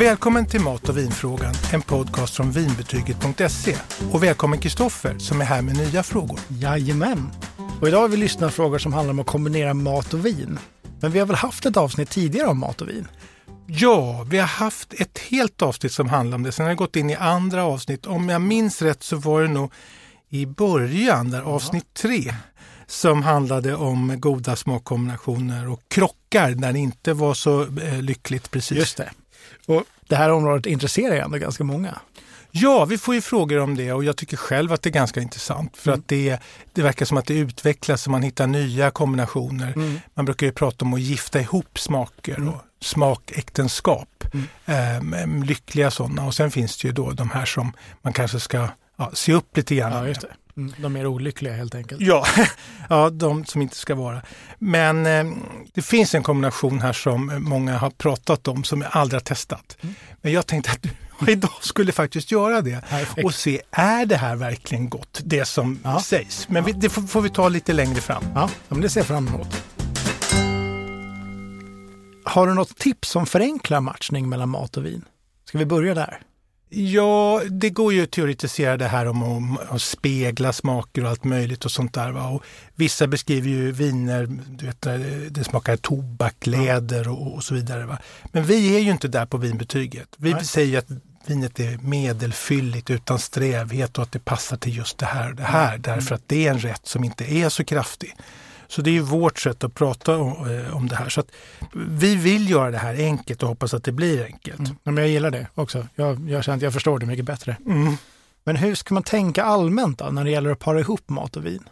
Välkommen till Mat och vinfrågan, en podcast från vinbetyget.se. Och välkommen Kristoffer som är här med nya frågor. Jajamän. Och idag har vi lyssnat frågor som handlar om att kombinera mat och vin. Men vi har väl haft ett avsnitt tidigare om mat och vin? Ja, vi har haft ett helt avsnitt som handlar om det. Sen har jag gått in i andra avsnitt. Om jag minns rätt så var det nog i början, där avsnitt tre, som handlade om goda smakkombinationer och krockar när det inte var så eh, lyckligt precis. Just det. Och det här området intresserar ju ändå ganska många. Ja, vi får ju frågor om det och jag tycker själv att det är ganska intressant för Mm. att det, det verkar som att det utvecklas och man hittar nya kombinationer. Mm. Man brukar ju prata om att gifta ihop smaker Mm. och smakäktenskap. Eh, lyckliga sådana och sen finns det ju då de här som man kanske ska ja, se upp lite grann Ja, De är olyckliga helt enkelt. Ja, ja, de som inte ska vara. Men eh, det finns en kombination här som många har pratat om som jag aldrig har testat. Mm. Men jag tänkte att du idag skulle faktiskt göra det Perfekt. och se, är det här verkligen gott, det som Ja. sägs? Men vi, det får, får vi ta lite längre fram. Ja, men det ser jag fram emot. Har du något tips som förenklar matchning mellan mat och vin? Ska vi börja där? Ja, det går ju att teoretisera det här om att, att spegla smaker och allt möjligt och sånt där. Va? Och vissa beskriver ju viner, du vet, det smakar tobak, läder och, och så vidare. Va? Men vi är ju inte där på vinbetyget. Vi Nej. säger att vinet är medelfylligt utan strävhet och att det passar till just det här och det här därför att det är en rätt som inte är så kraftig. Så det är ju vårt sätt att prata om, eh, om det här. Så vi vill göra det här enkelt och hoppas att det blir enkelt. Ja, men jag gillar det också. Jag, jag känner att jag förstår det mycket bättre. Mm. Men hur ska man tänka allmänt då, när det gäller att para ihop mat och vin?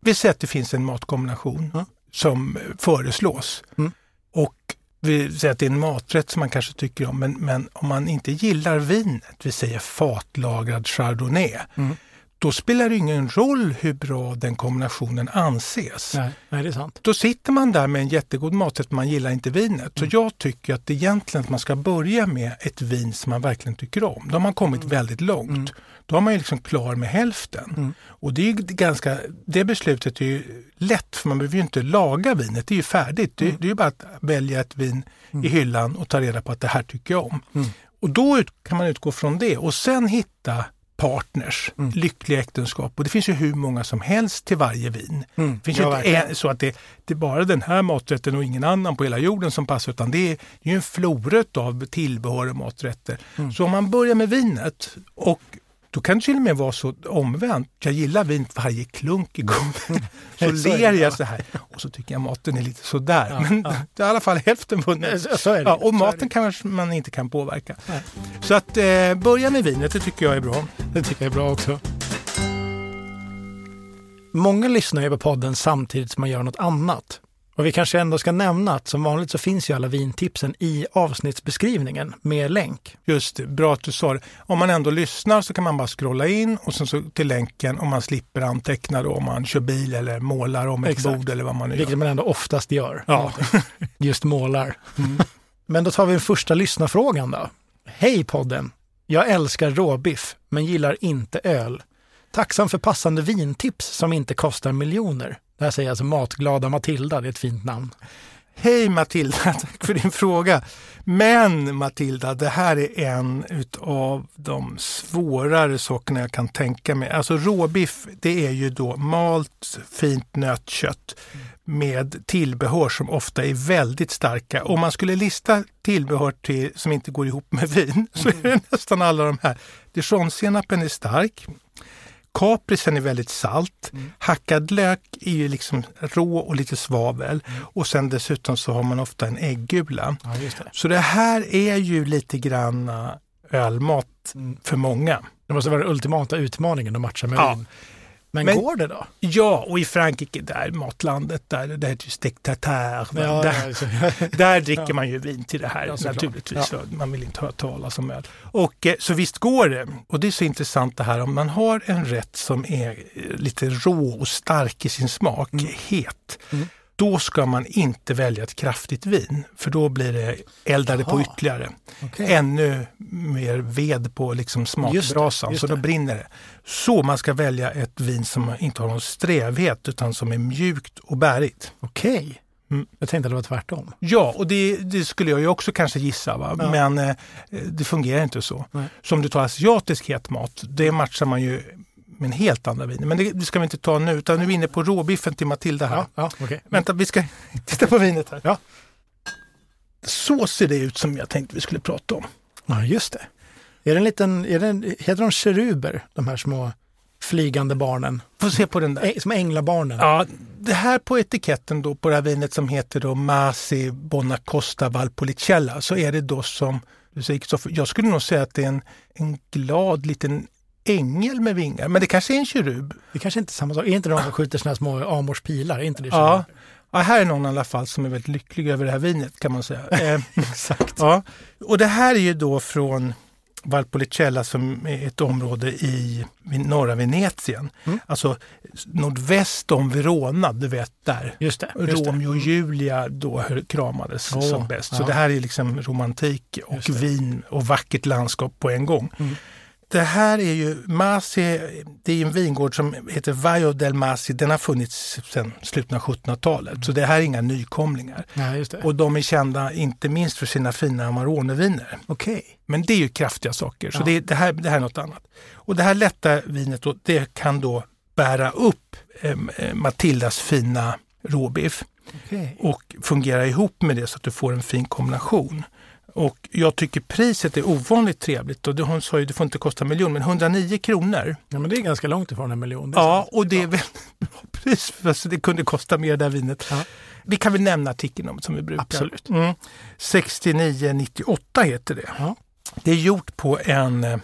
Vi säger att det finns en matkombination Ja. som föreslås. Mm. Och vi säger att det är en maträtt som man kanske tycker om, men, men om man inte gillar vinet, vi säger fatlagrad chardonnay, Mm. Då spelar det ingen roll hur bra den kombinationen anses. Nej, nej, det är sant. Då sitter man där med en jättegod maträtt, man gillar inte vinet. Så jag tycker att egentligen att man ska börja med ett vin som man verkligen tycker om. Då har man kommit väldigt långt. Mm. Då har man ju liksom klar med hälften. Mm. Och det, är ganska, det beslutet är ju lätt, för man behöver ju inte laga vinet. Det är ju färdigt. Det, det är ju bara att välja ett vin i hyllan och ta reda på att det här tycker jag om. Mm. Och då ut, kan man utgå från det och sen hitta partners, Mm. lyckliga äktenskap. Och det finns ju hur många som helst till varje vin. Mm. Det finns Ja, ju inte en, så att det, det är bara den här maträtten och ingen annan på hela jorden som passar utan det är, det är ju en flora av tillbehör och maträtter. Mm. Så om man börjar med vinet och då kan det till och med vara så omvänt. Jag gillar vin, varje klunk är god. så ler ja. jag så här och så tycker jag maten är lite sådär. Ja, Men ja. det är i alla fall hälften vunnet. Ja, och maten kanske man inte kan påverka. Nej. Så att eh, börja med vinet, det tycker jag är bra. Det tycker jag är bra också. Många lyssnar ju på podden samtidigt som man gör något annat. Och vi kanske ändå ska nämna att som vanligt så finns ju alla vintipsen i avsnittsbeskrivningen med länk. Just det, bra att du sa det. Om man ändå lyssnar så kan man bara scrolla in och sen så till länken om man slipper anteckna då om man kör bil eller målar om ett Exakt. bord eller vad man nu Vilket gör. man ändå oftast gör. Ja. Just målar. Mm. Men då tar vi den första lyssnarfrågan då. Hej podden! Jag älskar råbiff, men gillar inte öl. Tacksam för passande vintips som inte kostar miljoner. Det här säger alltså Matglada Matilda, det är ett fint namn. Hej Matilda, tack för din fråga. Men Matilda, det här är en utav de svårare sakerna jag kan tänka mig. Alltså råbiff, det är ju då malt fint nötkött med tillbehör som ofta är väldigt starka. Om man skulle lista tillbehör till, som inte går ihop med vin så är det nästan alla de här. Dijonsenapen är stark. Kaprisen är väldigt salt. Hackad lök är ju liksom rå och lite svavel. Och sen dessutom så har man ofta en äggula. Ja, det. Så det här är ju lite grann eh, ölmat för många. Det måste vara den ultimata utmaningen att matcha med Ja. Men, Men- går det då? Ja, och i Frankrike, där matlandet, där, det heter ju steak tartare. Ja, där, ja, där dricker man ju vin till det här Ja, naturligtvis. Man vill inte höra talas om öl. Och, eh, så visst går det. Och det är så intressant det här om man har en rätt som är eh, lite rå och stark i sin smak, het. Mm. Då ska man inte välja ett kraftigt vin, för då blir det eldade på Jaha. ytterligare. Okej. Ännu mer ved på liksom smakbrasan, så då brinner det. Så man ska välja ett vin som inte har någon strävhet utan som är mjukt och bärigt. Okej. Mm. Jag tänkte att det var tvärtom. Ja, och det, det skulle jag ju också kanske gissa, va? Ja. men eh, det fungerar inte så. Nej. Så om du tar asiatisk het mat, det matchar man ju med en helt andra viner. Men det, det ska vi inte ta nu, utan nu är vi inne på råbiffen till Matilda här. Ja, ja okej. Vänta, vi ska titta på vinet här. Ja. Så ser det ut som jag tänkte vi skulle prata om. Ja, just det. Är det en liten, är det en, heter de keruber, de här små flygande barnen? Få se på den där. Ä, som änglabarnen? Ja, det här på etiketten då på det här vinet som heter då Masi Bonacosta Valpolicella så är det då som du säger Kristoffer, jag skulle nog säga att det är en, en glad liten ängel med vingar. Men det kanske är en kerub. Det kanske inte är samma sak. Är inte de som skjuter här små amorspilar? Är inte det Ja. ja, här är någon i alla fall som är väldigt lycklig över det här vinet kan man säga. Eh, Exakt. ja. Och det här är ju då från Valpolicella som är ett område i norra Venetien. Mm. Alltså nordväst om Verona, du vet där. Just det. Just. Romeo och Julia då kramades Åh, som bäst. Så ja. det här är liksom romantik och vin och vackert landskap på en gång. Mm. Det här är ju Masi, det är en vingård som heter Vaio del Masi. Den har funnits sedan slutet av 1700-talet. Så det här är inga nykomlingar. Det. Och de är kända inte minst för sina fina Amarone-viner. Okej. Men det är ju kraftiga saker, så Ja. det, det, här, det här är något annat. Och det här lätta vinet då, det kan då bära upp eh, Matildas fina råbiff Okej. och fungera ihop med det så att du får en fin kombination. Och jag tycker priset är ovanligt trevligt. Och det, hon sa ju det får inte kosta en miljon, men 109 kronor. Ja, men det är ganska långt ifrån en miljon. Ja, sant. och det är väldigt bra pris. För det kunde kosta mer det här vinet. Ja. Vi kan väl nämna artikeln om det som vi brukar. Absolut. Mm. 6998 heter det. Ja. Det är gjort på en eh,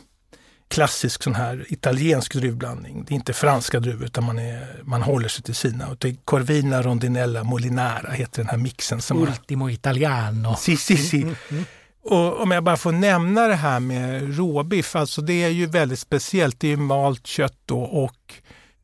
klassisk sån här italiensk druvblandning. Det är inte franska druvor utan man, är, man håller sig till sina. Och det är Corvina Rondinella Molinara heter den här mixen. Som Ultimo italiano. Si, si, si. Mm, mm. Och om jag bara får nämna det här med råbiff, alltså det är ju väldigt speciellt. Det är ju malt kött då och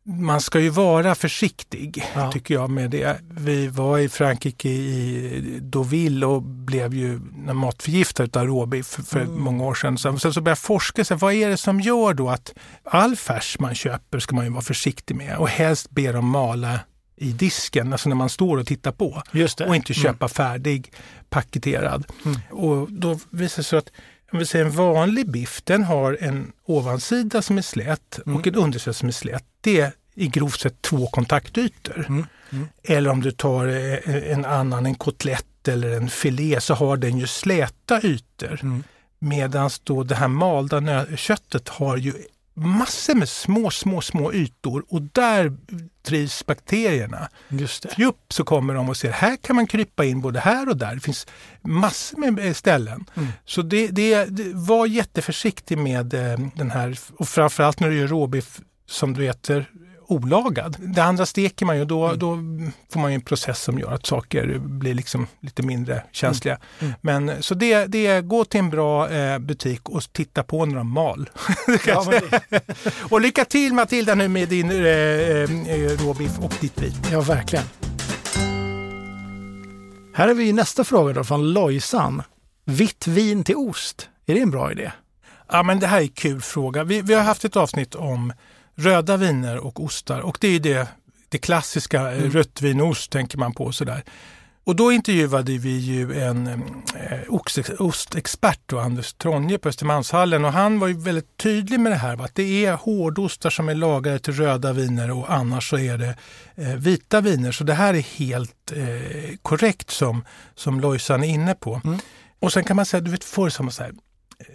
man ska ju vara försiktig Ja. tycker jag med det. Vi var i Frankrike i Deauville och blev ju matförgiftade av råbiff för, Mm. många år sedan. Sen, sen så började jag forska, här, vad är det som gör då att all färs man köper ska man ju vara försiktig med och helst be dem mala i disken, alltså när man står och tittar på och inte köpa färdig paketerad. Mm. Och då visar det sig att om vi säger en vanlig biff, den har en ovansida som är slät Mm. och en undersida som är slät. Det är i grovt sett två kontaktytor. Mm. Mm. Eller om du tar eh, en annan, en kotlett eller en filé, så har den ju släta ytor. Mm. Medan då det här malda köttet har ju massor med små, små, små ytor och där trivs bakterierna. Just det. Fjupp så kommer de och ser, här kan man krypa in både här och där. Det finns massor med eh, ställen. Mm. Så det, det, det, var jätteförsiktig med eh, den här, och framförallt när du gör råbiff som du äter olagad. Det andra steker man ju, då, Mm. då får man ju en process som gör att saker blir liksom lite mindre känsliga. Mm. Men Så det, det gå till en bra eh, butik och titta på när de mal. Ja, och lycka till Matilda nu med din eh, eh, råbiff och ditt vin. ja, verkligen. Här har vi nästa fråga då från Lojsan. Vitt vin till ost, är det en bra idé? Ja, men det här är en kul fråga. Vi, vi har haft ett avsnitt om röda viner och ostar och det är ju det, det klassiska, mm. rött vin och ost tänker man på sådär. Och då intervjuade vi ju en eh, ostexpert, Anders Tronje på Östermalmshallen och han var ju väldigt tydlig med det här, va? att det är hårdostar som är lagrade till röda viner och annars så är det eh, vita viner. Så det här är helt eh, korrekt som, som Lojsan är inne på. Mm. Och sen kan man säga, du vet förr sa man så här,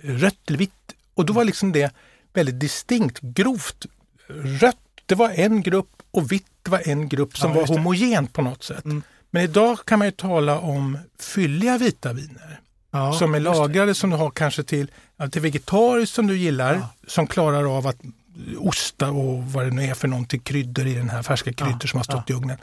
rött eller vitt. Och då var liksom det väldigt distinkt, grovt. Rött, det var en grupp och vitt var en grupp som Ja, var homogent på något sätt. Mm. Men idag kan man ju tala om fylliga vita viner Ja, som är lagrade som du har kanske till, till vegetariskt som du gillar, Ja. som klarar av att osta och vad det nu är för någonting, kryddor i den här, färska kryddor som har stått i ugnen.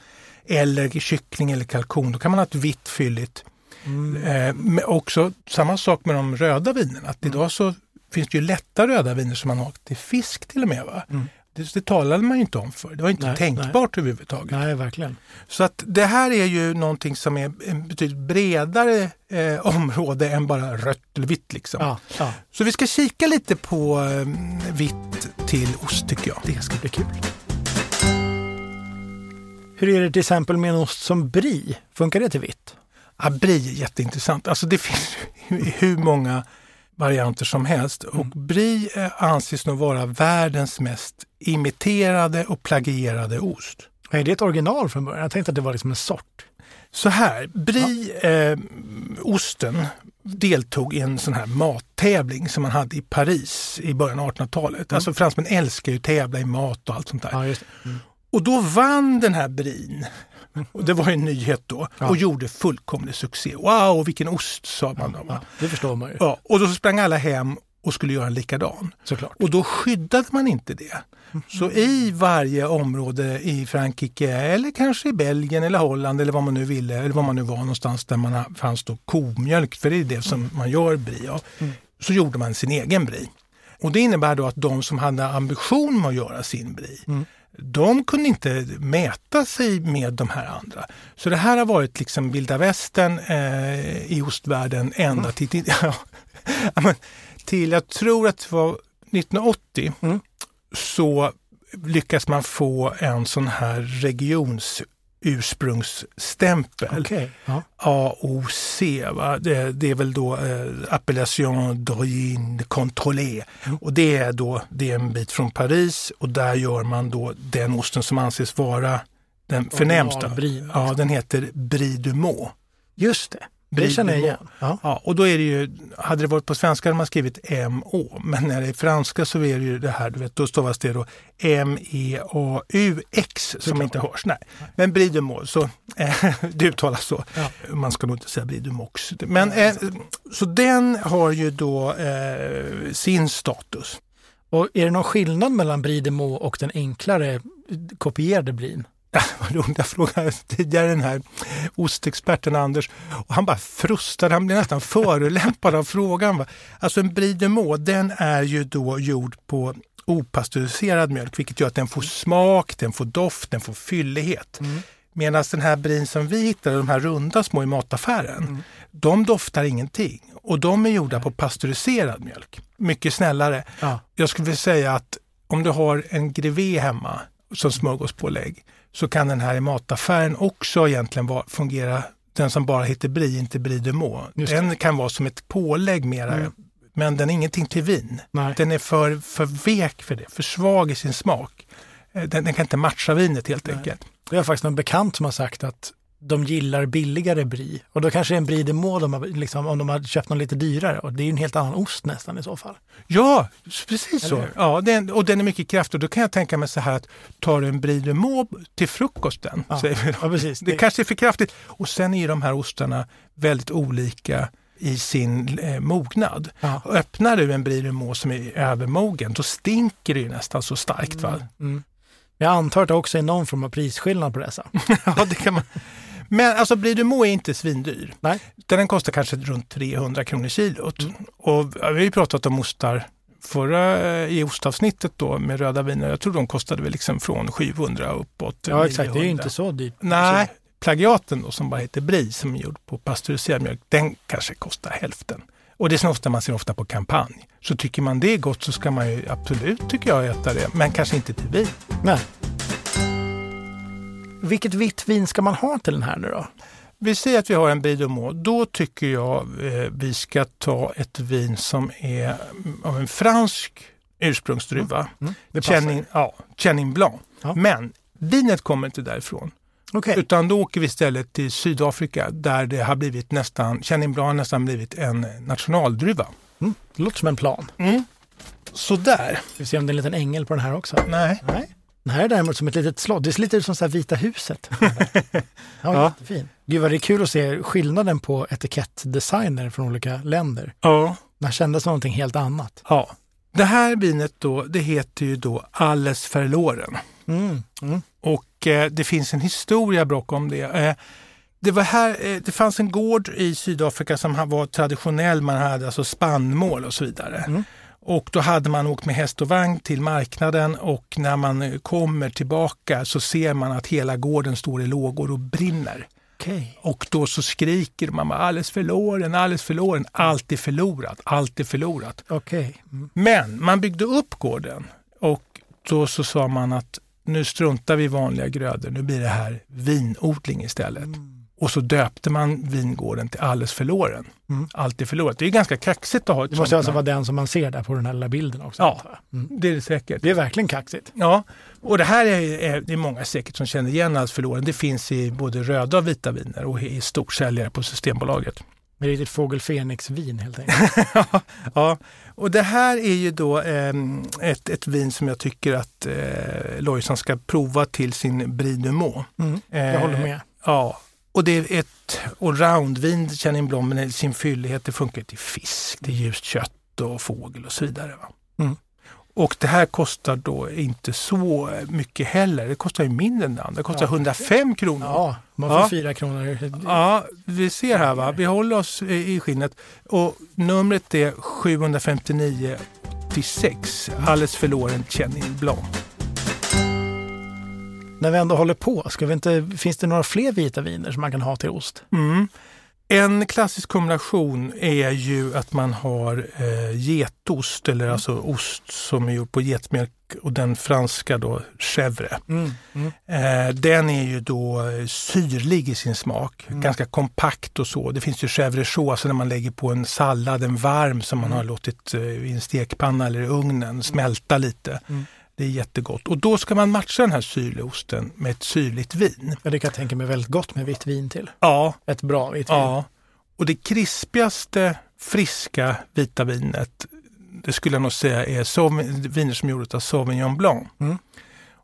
Eller kyckling eller kalkon, då kan man ha ett vitt fylligt. Mm. Eh, men också samma sak med de röda vinerna. Att Mm. idag så finns det ju lätta röda viner som man har till fisk till och med. Va? Mm. Det, det talade man ju inte om för. Det var inte Nej, tänkbart överhuvudtaget. Nej, verkligen. Så att det här är ju någonting som är en betydligt bredare eh, område än bara rött eller vitt. Liksom. Ja, ja, Så vi ska kika lite på eh, vitt till ost tycker jag. det ska bli kul. Hur är det till exempel med en ost som brie? Funkar det till vitt? Ja, brie är jätteintressant. Alltså det finns hur många varianter som helst. Och brie eh, anses nog vara världens mest imiterade och plagierade ost. Är det ett original från början? Jag tänkte att det var liksom en sort. Så här, brie, eh, deltog i en sån här mattävling som man hade i Paris i början av 1800-talet. Mm. Alltså fransmän älskar ju att tävla i mat och allt sånt där. Ja. Mm. Och då vann den här brin, och det var en nyhet då, Ja. och gjorde fullkomlig succé. Wow, vilken ost sa man då. Ja, det förstår man ju Ja, och då sprang alla hem och skulle göra en likadan. såklart. Och då skyddade man inte det. Så i varje område i Frankrike eller kanske i Belgien eller Holland eller vad man nu ville, eller var man nu var någonstans där man fanns då komjölk, för det är det som man gör brie av, så gjorde man sin egen brie. Och det innebär då att de som hade ambition med att göra sin brie, de kunde inte mäta sig med de här andra. Så det här har varit liksom vilda västern eh, i ostvärlden ända till, till, ja, till, jag tror att det var 1980, Mm. så lyckas man få en sån här regions ursprungsstämpel. Okej. Ja. AOC, va? Det, det är väl då eh, appellation d'origine contrôlée. Och det är då det är en bit från Paris och där gör man då den osten som anses vara den förnämsta. Ja, den heter Brie. Just det. Det känner jag igen. Ja. Ja, och då är det ju, hade det varit på svenska hade man skrivit MÅ, men när det är franska så är det ju det här, du vet, då stavas det då M-E-A-U-X som inte hörs. Nej. Men Brie de Meaux, så eh, det uttalas så. Ja. Man ska nog inte säga Meaux. Men, eh, så den har ju då eh, sin status. Och är det någon skillnad mellan Brie de Meaux och den enklare kopierade brin? Vad roligt, jag frågade tidigare den här ostexperten Anders och han bara frustade, han blev nästan förolämpad av frågan. va. Alltså en Brie de Meaux, den är ju då gjord på opastöriserad mjölk, vilket gör att den får smak, den får doft, den får fyllighet. Medan den här brin som vi hittade, de här runda små i mataffären, de doftar ingenting. Och de är gjorda på pastöriserad mjölk. Mycket snällare. Ja. Jag skulle vilja säga att om du har en grevé hemma som smörgåspålägg så kan den här i mataffären också egentligen vara, fungera, den som bara heter Brie, inte Brie de Meaux. Den kan vara som ett pålägg mera, Mm. men den är ingenting till vin. Nej. Den är för, för vek för det, för svag i sin smak. Eh, Den, den kan inte matcha vinet helt Nej. enkelt. Det är faktiskt någon bekant som har sagt att de gillar billigare brie. Och då kanske det är en brie de Meaux liksom, om de har köpt någon lite dyrare. Och det är ju en helt annan ost nästan i så fall. Ja, precis Eller så. Ja, den, och den är mycket kraftig. Då kan jag tänka mig så här att tar du en Brie de Meaux till frukosten, Ja. säger vi då. Ja, precis. det kanske är för kraftigt. Och sen är ju de här ostarna väldigt olika i sin eh, mognad. Ja. Öppnar du en Brie som är övermogen, då stinker det ju nästan så starkt. Va? Mm. Jag antar att det också är någon form av prisskillnad på dessa. ja, det kan man. Men alltså Brie är inte svindyr. Nej. Den kostar kanske runt 300 kronor kilot. Och vi har ju pratat om ostar förra eh, i ostavsnittet då med röda viner. Jag tror de kostade väl liksom från 700 uppåt. Ja, exakt. Det är ju 900. inte så dyrt. Nej, plagiaten då som bara heter Brie som är gjord på pastöriserad mjölk, den kanske kostar hälften. Och det är ofta man ser ofta på kampanj. Så tycker man det är gott så ska man ju absolut, tycker jag, äta det. Men kanske inte till vin. Nej. Vilket vitt vin ska man ha till den här nu då? Vi säger att vi har en Meaux. Då tycker jag eh, vi ska ta ett vin som är mm, av en fransk ursprungsdruva. Mm, passar. Chenin, ja, Chenin Blanc. Ja. Men vinet kommer inte därifrån. Okej. Utan då åker vi istället till Sydafrika där det har blivit nästan, Chenin Blanc har nästan blivit en nationaldruva. Mm. Det låter som en plan. Så där. Ska vi se om det är en liten ängel på den här också? Nej. Nej. Den här är däremot som ett litet slott. Det ser lite ut som så Vita huset. ja, Ja. Jättefin. Gud vad det är kul att se skillnaden på etikettdesigner från olika länder. Ja. Den här kändes som någonting helt annat. ja. Det här vinet då, det heter ju då Alles Verloren. Mm. Mm. Och eh, det finns en historia bakom det. Eh, det, var här, eh, det fanns en gård i Sydafrika som var traditionell. Man hade alltså spannmål och så vidare. Mm. Och då hade man åkt med häst och vagn till marknaden och när man eh, kommer tillbaka så ser man att hela gården står i lågor och brinner. Okej. Och då så skriker man bara, alldeles förloren, alldeles förloren. Allt är förlorat, allt är förlorat. Okej. Mm. Men man byggde upp gården och då så sa man att nu struntar vi i vanliga grödor, nu blir det här vinodling istället. Mm. Och så döpte man vingården till Alles förloren. Mm. Allt är förlorat. Det är ganska kaxigt att ha ett Det måste alltså namn. vara den som man ser där på den här lilla bilden också. Ja. Mm. Det är det säkert. Det är verkligen kaxigt. Ja, och det här är, är det är många säkert som känner igen Alls förloren. Det finns i både röda och vita viner och i storsäljare på Systembolaget. Med riktigt fågel Fenix-vin helt enkelt. ja, och det här är ju då ehm, ett, ett vin som jag tycker att eh, Lojsan ska prova till sin Brie de Meaux. Mm. Jag Eh, håller med. Ja, och det är ett allround-vin, Chenin Blanc, med sin fyllighet. Det funkar till fisk, till ljust kött och fågel och så vidare. Mm. Och det här kostar då inte så mycket heller. Det kostar ju mindre än det andra. Det kostar Ja. 105 kronor. Ja, man får Ja. fyra kronor. Ja, vi ser här va. Vi håller oss i skinnet. Och numret är 759 86. Alldeles förloren Chenin Blanc. När vi ändå håller på, ska vi inte, finns det några fler vita viner som man kan ha till ost? Mm. En klassisk kombination är ju att man har eh, getost, eller alltså ost som är gjord på getmjölk och den franska då chèvre. Mm. Mm. Eh, den är ju då eh, syrlig i sin smak, Mm. ganska kompakt och så. Det finns ju chèvre chaud, alltså när man lägger på en sallad, en varm som man Mm. har låtit eh, i en stekpanna eller i ugnen smälta lite. Det är jättegott. Och då ska man matcha den här syrliga osten med ett syrligt vin. Ja, det kan jag tänka mig väldigt gott med vitt vin till. Ja, Ett bra vitt vin. Ja, och det krispigaste friska vita vinet, det skulle jag nog säga är viner som är gjorda av Sauvignon Blanc. Mm.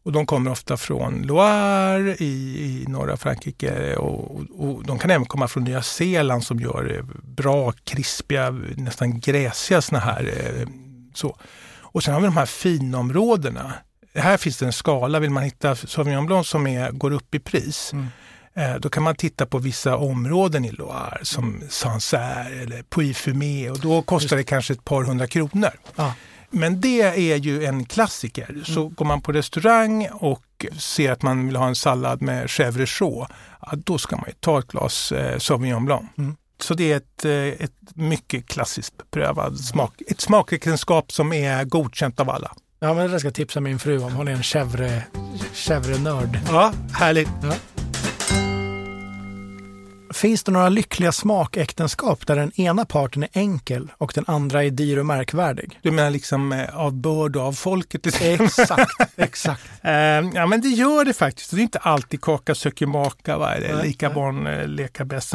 Och de kommer ofta från Loire i, i norra Frankrike och, och, och de kan även komma från Nya Zeeland som gör eh, bra, krispiga, nästan gräsiga såna här. eh, Så. Och sen har vi de här finområdena. Här finns det en skala, vill man hitta Sauvignon Blanc som är, går upp i pris. Mm. Eh, Då kan man titta på vissa områden i Loire som Sancerre eller Puy-Fumé och då kostar det kanske ett par hundra kronor. Ja. Men det är ju en klassiker. Så går man på restaurang och ser att man vill ha en sallad med chèvre chaud, ja, då ska man ju ta ett glas eh, Sauvignon Blanc. Mm. Så det är ett, eh, ett mycket klassiskt beprövad smak. Ett smakräkenskap som är godkänt av alla. Ja, men det ska jag tipsa min fru om. Hon är en chèvre- chèvre-nörd. Ja, härligt. Finns det några lyckliga smakäktenskap där den ena parten är enkel och den andra är dyr och märkvärdig? Du menar liksom eh, av börd och av folket? Exakt, exakt. Eh, ja men det gör det faktiskt. Det är inte alltid kaka söker maka, va? lika barn eh, leka bäst.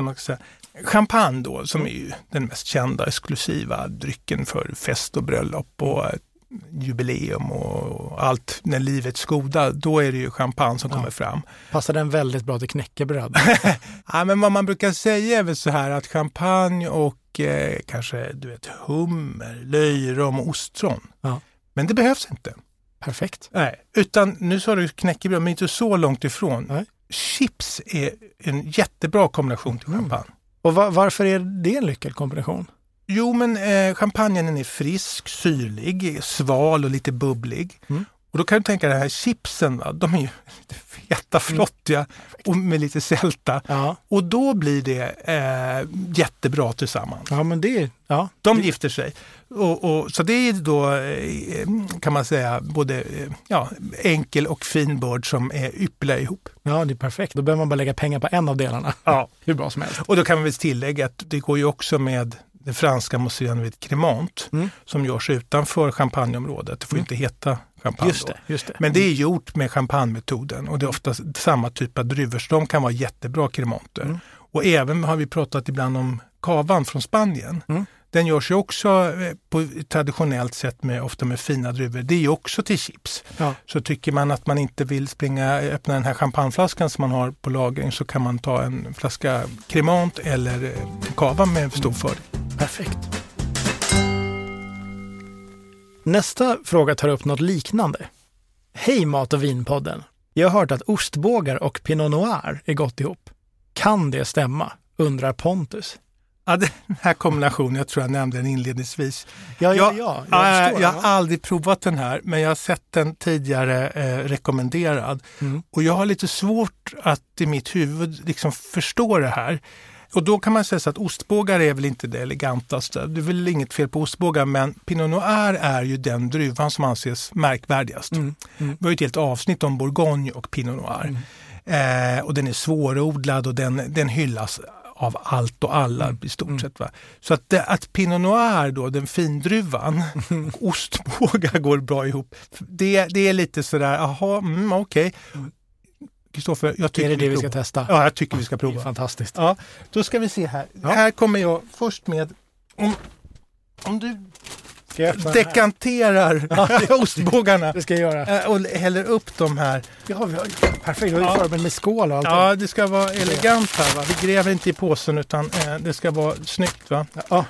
Champagne då, som är ju den mest kända exklusiva drycken för fest och bröllop och eh, jubileum och allt när livets goda, då är det ju champagne som Ja. kommer fram. Passar den väldigt bra till knäckebröd? Ja, men vad man brukar säga är väl så här att champagne och eh, kanske du vet hummer, löjrom och ostron. Ja. Men det behövs inte. Perfekt. Nej, utan nu sa du knäckebröd, men inte så långt ifrån. Nej. Chips är en jättebra kombination till Mm. Och va- varför är det en lyckad kombination? Jo, men eh, champagnen är frisk, syrlig, sval och lite bubblig. Mm. Och då kan du tänka dig de här chipsen, va? de är ju feta, flottiga och med lite sälta. Ja, Och då blir det eh, jättebra tillsammans. ja men det... Ja. De gifter sig. Och, och, så det är då, eh, kan man säga, både eh, ja, enkel och fin börd som är ypperliga ihop. ja, det är perfekt. Då behöver man bara lägga pengar på en av delarna. Ja. Hur bra som helst. Och då kan man väl tillägga att det går ju också med det franska museet Cremant Mm. som görs utanför champagneområdet. Det får ju inte heta champagne Just det, just det. Men det är gjort med champagnemetoden och det är ofta samma typ av druvor så de kan vara jättebra kremanter. Mm. Och även har vi pratat ibland om kavan från Spanien. Mm. Den görs ju också eh, på traditionellt sätt med, ofta med fina druvor. Det är ju också till chips. Ja. Så tycker man att man inte vill springa öppna den här champagneflaskan som man har på lagring så kan man ta en flaska kremant eller eh, kava med stor fördel. Perfekt. Nästa fråga tar upp något liknande. Hej Mat och vinpodden! Jag har hört att ostbågar och pinot noir är gott ihop. Kan det stämma? undrar Pontus. Ja, den här kombinationen, jag tror jag nämnde den inledningsvis. Ja, ja, ja. Ja, Jag jag, jag har aldrig provat den här, men jag har sett den tidigare eh, rekommenderad. Mm. Och jag har lite svårt att i mitt huvud liksom förstå det här. Och då kan man säga så att ostbågar är väl inte det elegantaste. Det är väl inget fel på ostbågar, men Pinot Noir är ju den druvan som anses märkvärdigast. Mm. Mm. Vi har ju ett helt avsnitt om Bourgogne och Pinot Noir. Mm. Eh, och den är svårodlad och den, den hyllas av allt och alla Mm. i stort sett. Va? Så att, det, att Pinot Noir, då, den findruvan, och ostbågar går bra ihop. Det, det är lite sådär, jaha, mm, okej. Kristoffer, jag tycker Är det det vi ska testa? Ja, jag tycker vi ska prova. fantastiskt. Ja, då ska vi se här. Ja. Här kommer jag först med, om, om du dekanterar ostbågarna Det ska jag göra. eh, och häller upp de här. Ja, vi har, perfekt. Vi har ju förberett med skål och allting. Ja, det ska vara elegant här. Va? Vi gräver inte i påsen utan eh, det ska vara snyggt. Va? Ja.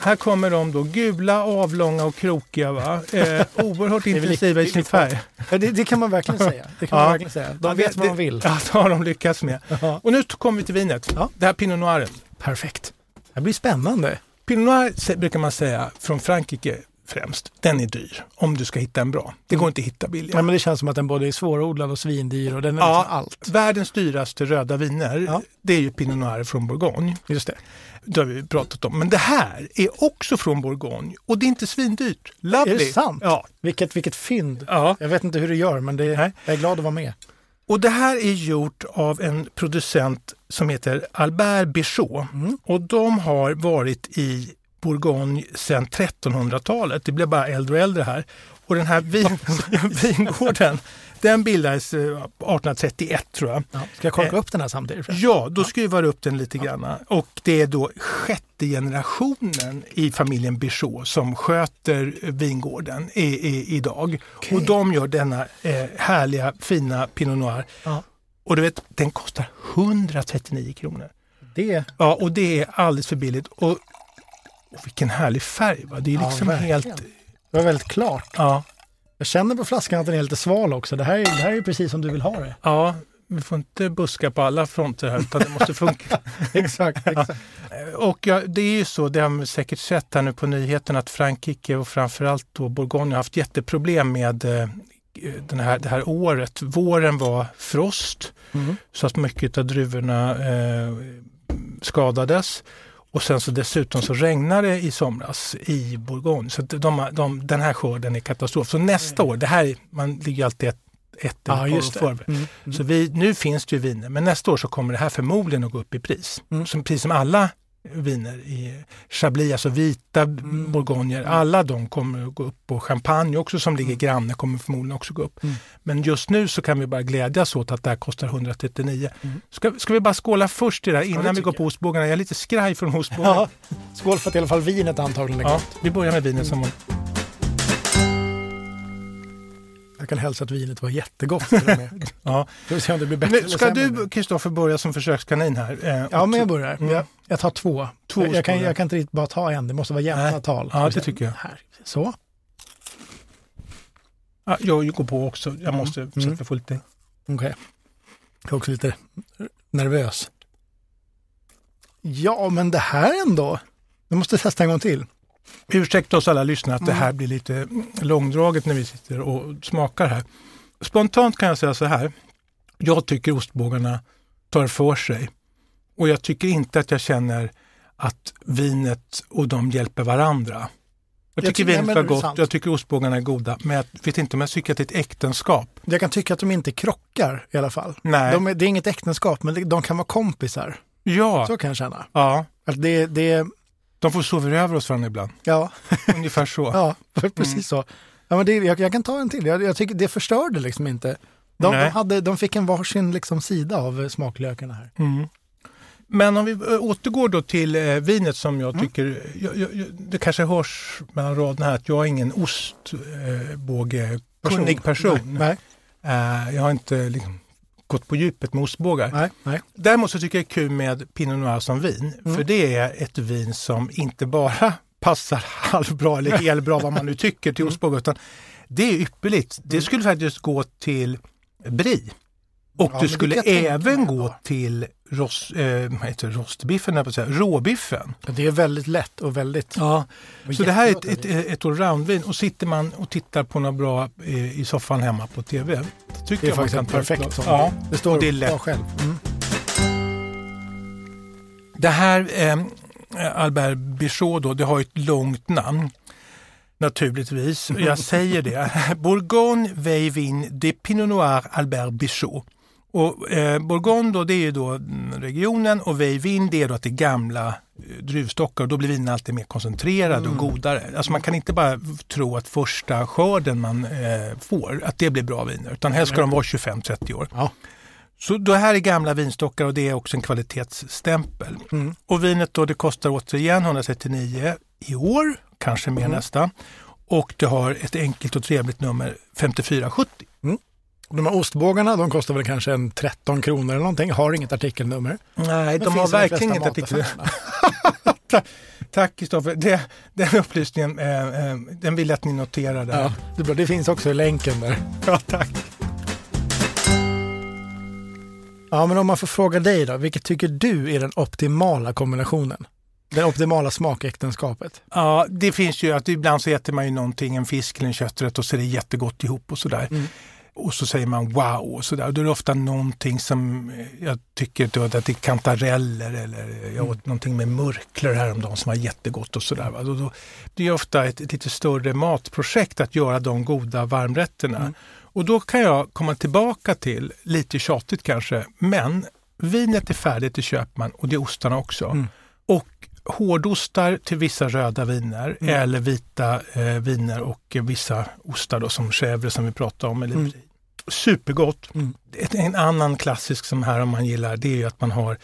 Här kommer de då, gula, avlånga och krokiga. Va? Eh, oerhört intensiva i sin färg. Ja, det, det kan man verkligen säga. Det kan Ja. man verkligen säga. De Ja, vet det- vad de vill. Ja, det har de lyckats med. Ja. Och nu kommer vi till vinet. Ja. Det här Pinot Noiren. Perfekt. Det blir spännande. Pinot Noir brukar man säga från Frankrike främst. Den är dyr om du ska hitta en bra. Det går inte att hitta billigare. Ja, men det känns som att den både är svårodlad och svindyr och den är Ja. liksom allt. Världens dyraste röda viner, Ja. det är ju Pinot Noir från Bourgogne. Just det. Det har vi pratat om. Men det här är också från Bourgogne och det är inte svindyrt. Lovely. Är det sant? Ja. Vilket, vilket fynd. ja. Jag vet inte hur du gör, men det, Nej. jag är glad att vara med. Och det här är gjort av en producent som heter Albert Bichot. Mm. Och de har varit i Bourgogne sedan 1300-talet. Det blir bara äldre och äldre här. Och den här vin, vingården, den bildades eh, 1831 tror jag. Ja. Ska jag korka Eh. upp den här samtidigt? Ja, då skruvar du upp den lite grann. Och det är då sjätte generationen i familjen Bichot som sköter vingården i, i, idag. Okej. Och de gör denna eh, härliga fina Pinot Noir. Ja. Och du vet, den kostar 139 kronor. Det, Ja, och det är alldeles för billigt. Och, och vilken härlig färg! Va? Det är Ja, liksom verkligen. helt... det var väldigt klart. Ja, Jag känner på flaskan att den är lite sval också. Det här är, det här är precis som du vill ha det. ja, vi får inte buska på alla fronter här utan det måste funka. exakt, exakt. Och ja, det är ju så, det har man säkert sett här nu på nyheterna, att Frankrike och framförallt då Bourgogne har haft jätteproblem med eh, den här, det här året. Våren var frost Mm. så att mycket av druvorna eh, skadades. Och sen så dessutom så regnade det i somras i Bourgogne. Så de, de, den här skörden är katastrof. Så nästa år, det här, är- man ligger alltid ett, ett Ja, just för. det. Mm. Mm. Så vi, nu finns det ju viner, men nästa år så kommer det här förmodligen att gå upp i pris. Mm. Som, precis som alla viner i Chablis, alltså vita Mm. bourgogner, alla de kommer att gå upp och champagne också som ligger granne kommer förmodligen också gå upp. Mm. Men just nu så kan vi bara glädjas åt att det här kostar 139. Mm. Ska, ska vi bara skåla först i det här innan det vi går på ostbågarna? Jag är lite skraj från ostbågarna. Ja. Skål för att i alla fall vinet antagligen är Ja, gott. vi börjar med vinet som Jag kan hälsa att vinet var jättegott. ja. Ska se om det blir bättre eller Ska du. Kristoffer, börja som försökskanin här? Eh, Ja, men jag börjar. Mm. Jag, jag tar två. Två jag, jag, kan, jag kan inte riktigt bara ta en, det måste vara jämna Nej. tal. Ja, det tycker jag. Här. Så. Ja, jag går på också. Jag måste Mm. försöka få lite... Okej. Jag är också lite nervös. Ja, men det här ändå. Jag måste testa en gång till. Ursäkta oss alla lyssnare att det Mm. här blir lite långdraget när vi sitter och smakar här. Spontant kan jag säga så här. Jag tycker ostbågarna tar för sig. Och jag tycker inte att jag känner att vinet och de hjälper varandra. Jag Jag tycker vinet var det gott, jag tycker ostbågarna är goda, men jag vet inte om jag tycker att det är ett äktenskap. Jag kan tycka att de inte krockar i alla fall. Nej. De är, det är inget äktenskap, men det- de kan vara kompisar. Ja, Så kan jag känna. ja, Att det, det, de får sova över oss varandra ibland. ja, Ungefär så. ja precis Mm. så. Ja, men det, jag, jag kan ta en till. Jag, jag tycker det förstörde liksom inte. De, de, Nej. hade, de fick en varsin liksom sida av eh, smaklökarna här. Mm. Men om vi eh, återgår då till eh, vinet som jag Mm. tycker, jag, jag, jag, det kanske hörs mellan raderna här att jag är ingen ostbågekunnig person. Nej, Eh, jag har inte liksom, gått på djupet med ostbågar. nej, nej. Däremot så tycker jag det är kul med Pinot Noir som vin. Mm. För det är ett vin som inte bara passar halvbra eller helbra vad man nu tycker till Mm. ostbågar utan det är ypperligt. Det skulle faktiskt gå till brie. Och Ja, det skulle även gå till rost, eh, heter rostbiffen, jag på säga, råbiffen. Det är väldigt lätt och väldigt... Ja. och Så det här är ett, ett, ett allroundvin och sitter man och tittar på något bra eh, i soffan hemma på tv. Det tycker Det är jag man faktiskt kan ett perfekt glas. sån. Ja. Det står och det är lätt. själv. Mm. Det här eh, Albert Bichot då, det har ett långt namn. Naturligtvis, jag säger det. Bourgogne Veivin de Pinot Noir Albert Bichot. Och eh, Bourgogne då, det är ju då regionen och Veivin det är då att det är gamla eh, druvstockar och då blir vinerna alltid mer koncentrerade och godare. Alltså man kan inte bara tro att första skörden man eh, får, att det blir bra viner, utan helst ska de vara 25-30 år. Ja. Så det här är gamla vinstockar och det är också en kvalitetsstämpel. Mm. Och vinet då det kostar återigen 139 i år, kanske mer nästa. Och det har ett enkelt och trevligt nummer 5470. De här ostbågarna, de kostar väl kanske en 13 kronor eller någonting, har inget artikelnummer. Nej, de har verkligen inget artikel. mataffärerna. Ta- Tack Kristoffer, den upplysningen eh, eh, den vill jag att ni noterar där. Ja, det, bra. det finns också i länken där. Ja, tack. Ja, men om man får fråga dig då, vilket tycker du är den optimala kombinationen? Det optimala smakäktenskapet? Ja, det finns ju att ibland så äter man ju någonting, en fisk eller en kötträtt och så är det jättegott ihop och sådär. Mm. Och så säger man wow och sådär. Då är det ofta någonting som eh, jag tycker då, att det är kantareller eller jag åt någonting med murklor häromdagen som var jättegott och sådär. Då, då, det är ofta ett, ett lite större matprojekt att göra de goda varmrätterna. Och då kan jag komma tillbaka till, lite tjatigt kanske, men vinet är färdigt, det köper man och det är ostarna också. Och hårdostar till vissa röda viner eller vita eh, viner och vissa ostar då, som chèvre som vi pratade om. Eller Mm. Supergott. Mm. Ett, en annan klassisk som här om man gillar det är ju att man har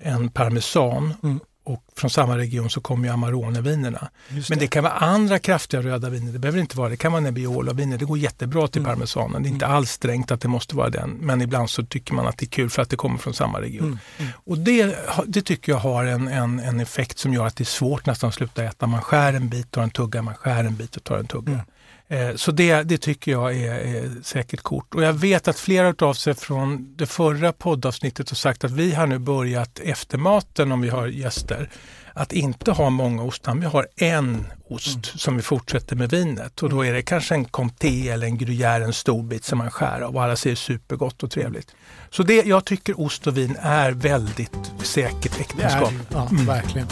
en parmesan Mm. Och från samma region så kommer ju Amarone-vinerna. Just Men det kan vara andra kraftiga röda viner. Det behöver inte vara det. kan vara Nebbiolo-viner. Det går jättebra till Mm. parmesanen. Det är inte alls strängt att det måste vara den. Men ibland så tycker man att det är kul för att det kommer från samma region. Mm. Mm. Och det, det tycker jag har en, en, en effekt som gör att det är svårt nästan att sluta äta. Man skär en bit, tar en tugga, man skär en bit och tar en tugga. Mm. Eh, Så det, det tycker jag är, är säkert kort. Och jag vet att flera av sig från det förra poddavsnittet har sagt att vi har nu börjat efter maten om vi har gäster att inte ha många ostar. Vi har en ost som vi fortsätter med vinet och då är det kanske en comté eller en gruyère, en stor bit som man skär av och alla ser supergott och trevligt. Så det, jag tycker ost och vin är väldigt säkert äktenskap. det. Ja, Mm. verkligen.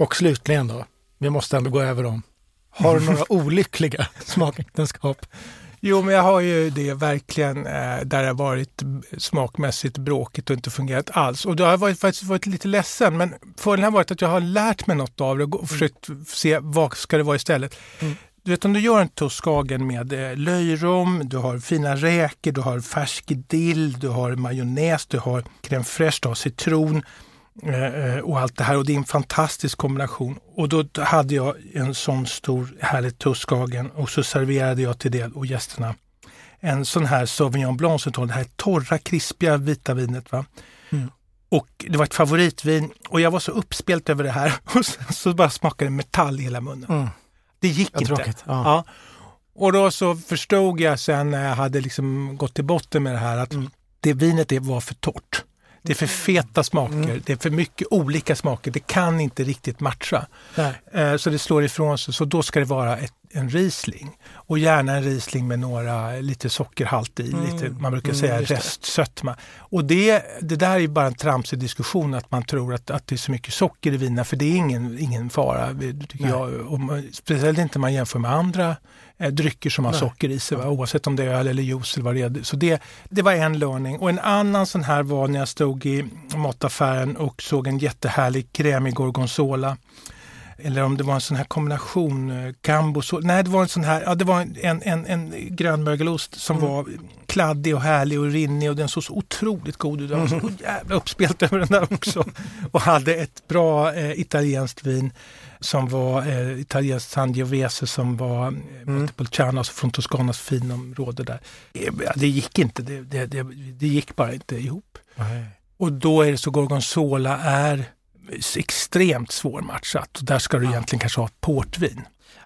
Och slutligen då, vi måste ändå gå över dem. Har du några olyckliga smakäktenskap? Jo, men jag har ju det verkligen eh, där det har varit smakmässigt bråkigt och inte fungerat alls. Och då har jag varit, faktiskt varit lite ledsen, men fördelen har varit att jag har lärt mig något av det och och försökt se vad ska det vara istället. Mm. Du vet om du gör en toskagen med eh, löjrom, du har fina räkor, du har färsk dill, du har majonnäs, du har crème fraîche, du har citron och allt det här. Och det är en fantastisk kombination. Och då hade jag en sån stor härlig toskagen och så serverade jag till det och gästerna en sån här Sauvignon Blanc, som det här torra, krispiga vita vinet. Va? Mm. Och det var ett favoritvin och jag var så uppspelt över det här och sen så bara smakade metall i hela munnen. Mm. Det gick Vad inte. tråkigt. Ja. Ja. Och då så förstod jag sen när jag hade liksom gått till botten med det här att Mm. det vinet det var för torrt. Det är för feta smaker, Mm. det är för mycket olika smaker. Det kan inte riktigt matcha. Eh, Så det slår ifrån sig. Så då ska det vara ett, en Riesling. Och gärna en Riesling med några, lite sockerhalt i, Mm. lite, man brukar Mm, säga restsötma. Och det, det där är bara en tramsig diskussion att man tror att, att det är så mycket socker i viner, för det är ingen, ingen fara. Tycker Nej. jag. Och speciellt inte om man jämför med andra eh, drycker som har Nej. socker i sig, va? oavsett om det är öl eller juice eller vad det är. Så det, det var en learning. Och en annan sån här var när jag stod i mataffären och såg en jättehärlig krämig gorgonzola. Eller om det var en sån här kombination, eh, gambo, så, nej det var en sån här, ja det var en, en, en, grönmögelost som Mm. var kladdig och härlig och rinnig och den såg så otroligt god ut. Jag var så jävla uppspelt över den där också. och hade ett bra eh, italienskt vin som var eh, italienskt Sangiovese som var eh, Mm. Montepulciano, alltså från Toscanas finområde där. Eh, ja, Det gick inte, det, det, det, det gick bara inte ihop. Nej. Och då är det så Gorgonzola är extremt svårmatchat. Där ska du egentligen kanske ha portvin.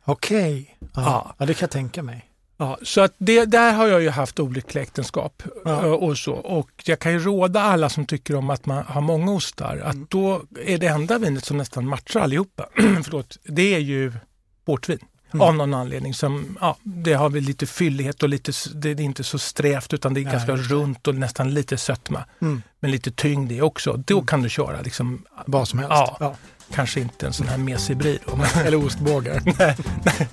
Okej. Ja. Ja. ja, det kan jag tänka mig. Ja, så att det, där har jag ju haft olyckliga äktenskap Ja. eh, och så. Och jag kan ju råda alla som tycker om att man har många ostar att då är det enda vinet som nästan matchar allihopa, förlåt, det är ju portvin. Mm. Av någon anledning. Som, ja, det har väl lite fyllighet och lite, det är inte så strävt utan det är Nej, ganska runt och nästan lite sötma. Mm. Men lite tyngd i också. Då mm. kan du köra liksom, vad som helst. Ja, ja. Kanske inte en sån här mesig brie Eller ostbågar. nej.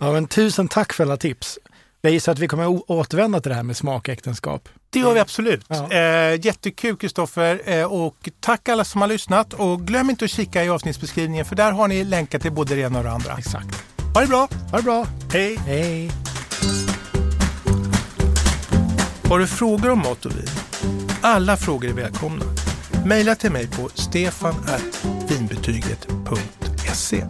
Ja, men tusen tack för alla tips. Jag gissar att vi kommer återvända till det här med smakäktenskap. Det gör vi absolut. Ja. Eh, jättekul Kristoffer eh, och tack alla som har lyssnat och glöm inte att kika i avsnittsbeskrivningen för där har ni länkar till både det ena och det andra. Exakt. Ha det bra! Ha det bra! Hej! Hej! Har du frågor om mat och vin? Alla frågor är välkomna. Maila till mig på stefanvinbetyget.se